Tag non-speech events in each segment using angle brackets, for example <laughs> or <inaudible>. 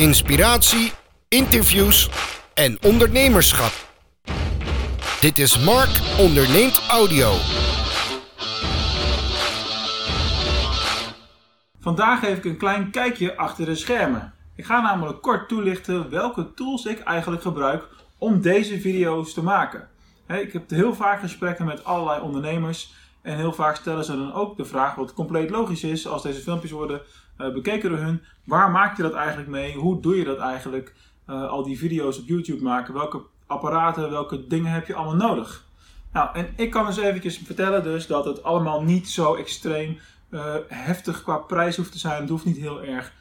inspiratie, interviews en ondernemerschap. Dit is Mark Onderneemt Audio. Vandaag geef ik een klein kijkje achter de schermen. Ik ga namelijk kort toelichten welke tools ik eigenlijk gebruik om deze video's te maken. Ik heb heel vaak gesprekken met allerlei ondernemers en heel vaak stellen ze dan ook de vraag, wat compleet logisch is als deze filmpjes worden uh, bekeken door hun. Waar maak je dat eigenlijk mee? Hoe doe je dat eigenlijk? Uh, al die video's op YouTube maken. Welke apparaten, welke dingen heb je allemaal nodig? Nou, en ik kan dus eventjes vertellen dus dat het allemaal niet zo extreem uh, heftig qua prijs hoeft te zijn. Het hoeft niet heel erg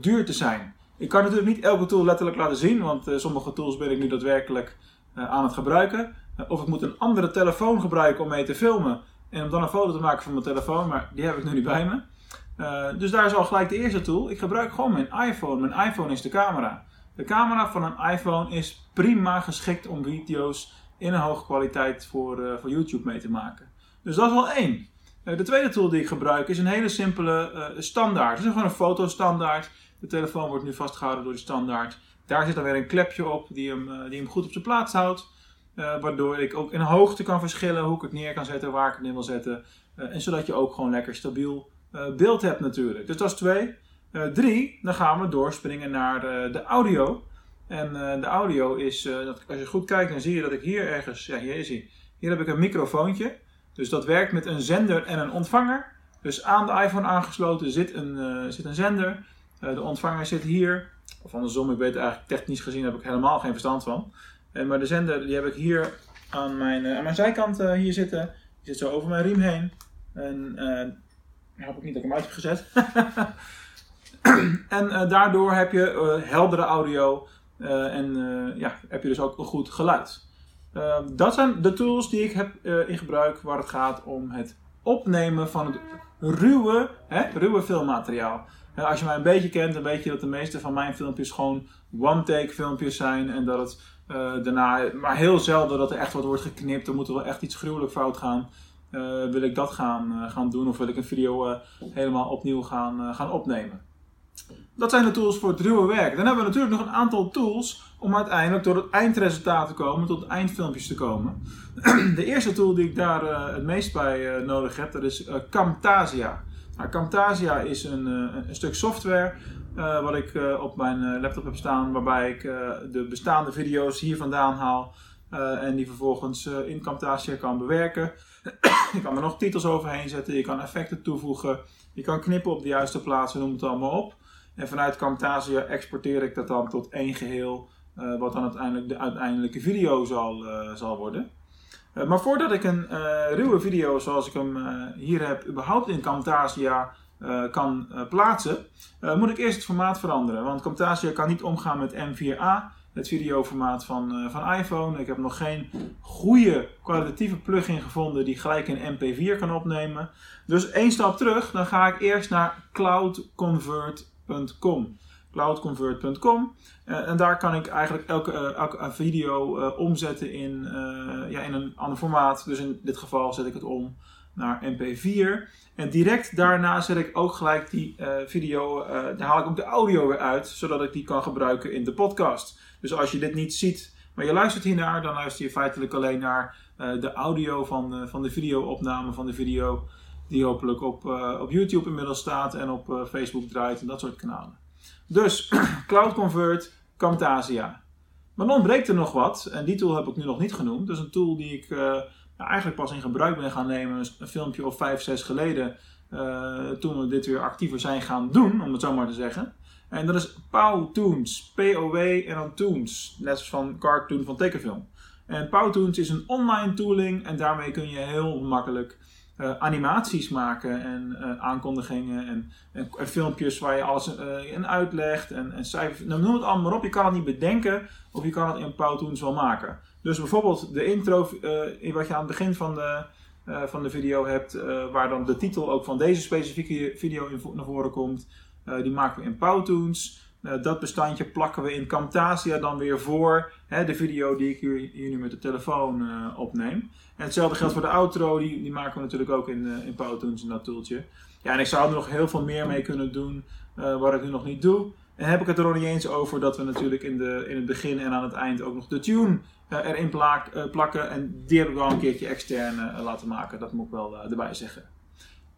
duur te zijn. Ik kan natuurlijk niet elke tool letterlijk laten zien, want sommige tools ben ik nu daadwerkelijk aan het gebruiken. of ik moet een andere telefoon gebruiken om mee te filmen. En om dan een foto te maken van mijn telefoon, maar die heb ik nu niet bij me. Uh, dus daar is al gelijk de eerste tool. Ik gebruik gewoon mijn iPhone. Mijn iPhone is de camera. De camera van een iPhone is prima geschikt om video's in een hoge kwaliteit voor, uh, voor YouTube mee te maken. Dus dat is al één. Uh, de tweede tool die ik gebruik is een hele simpele standaard. Het is gewoon een fotostandaard. De telefoon wordt nu vastgehouden door de standaard. Daar zit dan weer een klepje op die hem, die hem goed op zijn plaats houdt. Waardoor ik ook in hoogte kan verschillen hoe ik het neer kan zetten, waar ik het in wil zetten. en zodat je ook gewoon lekker stabiel uh, beeld hebt natuurlijk. Dus dat is twee. Drie, dan gaan we doorspringen naar de audio. En de audio is, dat, als je goed kijkt, dan zie je dat ik hier ergens, ja hier hij. Hier heb ik een microfoontje. Dus dat werkt met een zender en een ontvanger. Dus aan de iPhone aangesloten zit een, zit een zender. de ontvanger zit hier. Of andersom, ik weet eigenlijk technisch gezien heb ik helemaal geen verstand van. En, maar de zender die heb ik hier aan mijn, aan mijn zijkant hier zitten. Die zit zo over mijn riem heen. En hoop ik niet dat ik hem uit heb gezet. <laughs> en uh, daardoor heb je uh, heldere audio uh, en ja, heb je dus ook een goed geluid. dat zijn de tools die ik heb in gebruik waar het gaat om het opnemen van het ruwe, hè, ruwe filmmateriaal. Als je mij een beetje kent, dan weet je dat de meeste van mijn filmpjes gewoon one-take filmpjes zijn. En dat het daarna, maar heel zelden dat er echt wat wordt geknipt. Er moet er wel echt iets gruwelijk fout gaan. Uh, wil ik dat gaan, uh, gaan doen of wil ik een video helemaal opnieuw gaan, gaan opnemen. Dat zijn de tools voor het ruwe werk. Dan hebben we natuurlijk nog een aantal tools om uiteindelijk tot het eindresultaat te komen, tot eindfilmpjes te komen. <clears throat> de eerste tool die ik daar het meest bij nodig heb, dat is Camtasia. Nou, Camtasia is een, een stuk software wat ik op mijn laptop heb staan, waarbij ik de bestaande video's hier vandaan haal en die vervolgens in Camtasia kan bewerken. <coughs> je kan er nog titels overheen zetten, je kan effecten toevoegen, je kan knippen op de juiste plaatsen, noem het allemaal op. En vanuit Camtasia exporteer ik dat dan tot één geheel, wat dan uiteindelijk de uiteindelijke video zal, zal worden. Uh, maar voordat ik een ruwe video zoals ik hem hier heb, überhaupt in Camtasia kan plaatsen, moet ik eerst het formaat veranderen. Want Camtasia kan niet omgaan met M4A het videoformaat van, van iPhone. Ik heb nog geen goede kwalitatieve plugin gevonden die gelijk een MP4 kan opnemen. Dus één stap terug, dan ga ik eerst naar cloudconvert.com. Cloudconvert.com uh, en daar kan ik eigenlijk elke, uh, elke video omzetten in, ja, in een ander formaat. Dus in dit geval zet ik het om naar MP4. En direct daarna zet ik ook gelijk die video, daar haal ik ook de audio weer uit, zodat ik die kan gebruiken in de podcast. Dus als je dit niet ziet, maar je luistert hiernaar, dan luister je feitelijk alleen naar uh, de audio van, uh, van de video-opname van de video, die hopelijk op, uh, op YouTube inmiddels staat en op Facebook draait en dat soort kanalen. Dus <clears throat> Cloud Convert, Camtasia. Maar dan ontbreekt er nog wat, en die tool heb ik nu nog niet genoemd. Dus een tool die ik nou, eigenlijk pas in gebruik ben gaan nemen, een filmpje of 5, 6 geleden, toen we dit weer actiever zijn gaan doen, om het zo maar te zeggen. En dat is Powtoons. P-O-W en dan Toons. Net van cartoon van tekenfilm. En Powtoons is een online tooling en daarmee kun je heel makkelijk uh, animaties maken en uh, aankondigingen en, en, filmpjes waar je alles uh, in uitlegt en, en cijfers. Nou, noem het allemaal maar op. Je kan het niet bedenken of je kan het in Powtoons wel maken. Dus bijvoorbeeld de intro, wat je aan het begin van de, van de video hebt, waar dan de titel ook van deze specifieke video in, naar voren komt. Eh, die maken we in Powtoons. Uh, dat bestandje plakken we in Camtasia dan weer voor hè, de video die ik hier, nu met de telefoon uh, opneem. En hetzelfde geldt voor de outro, die, die maken we natuurlijk ook in, uh, in Powtoons in dat toeltje. Ja, en ik zou er nog heel veel meer mee kunnen doen wat ik nu nog niet doe. En heb ik het er nog niet eens over dat we natuurlijk in, de, in het begin en aan het eind ook nog de tune erin plaak, uh, plakken. En die heb ik wel een keertje extern laten maken, dat moet ik wel erbij zeggen.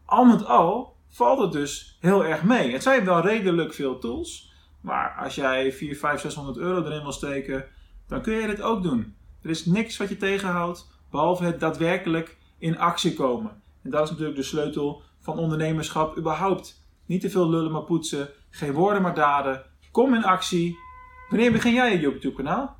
Al met al valt het dus heel erg mee. Het zijn wel redelijk veel tools, maar als jij 4, 5, 600 euro erin wil steken, dan kun je dit ook doen. Er is niks wat je tegenhoudt, behalve het daadwerkelijk in actie komen. En dat is natuurlijk de sleutel van ondernemerschap überhaupt. Niet te veel lullen maar poetsen, geen woorden maar daden. Kom in actie. Wanneer begin jij je YouTube kanaal?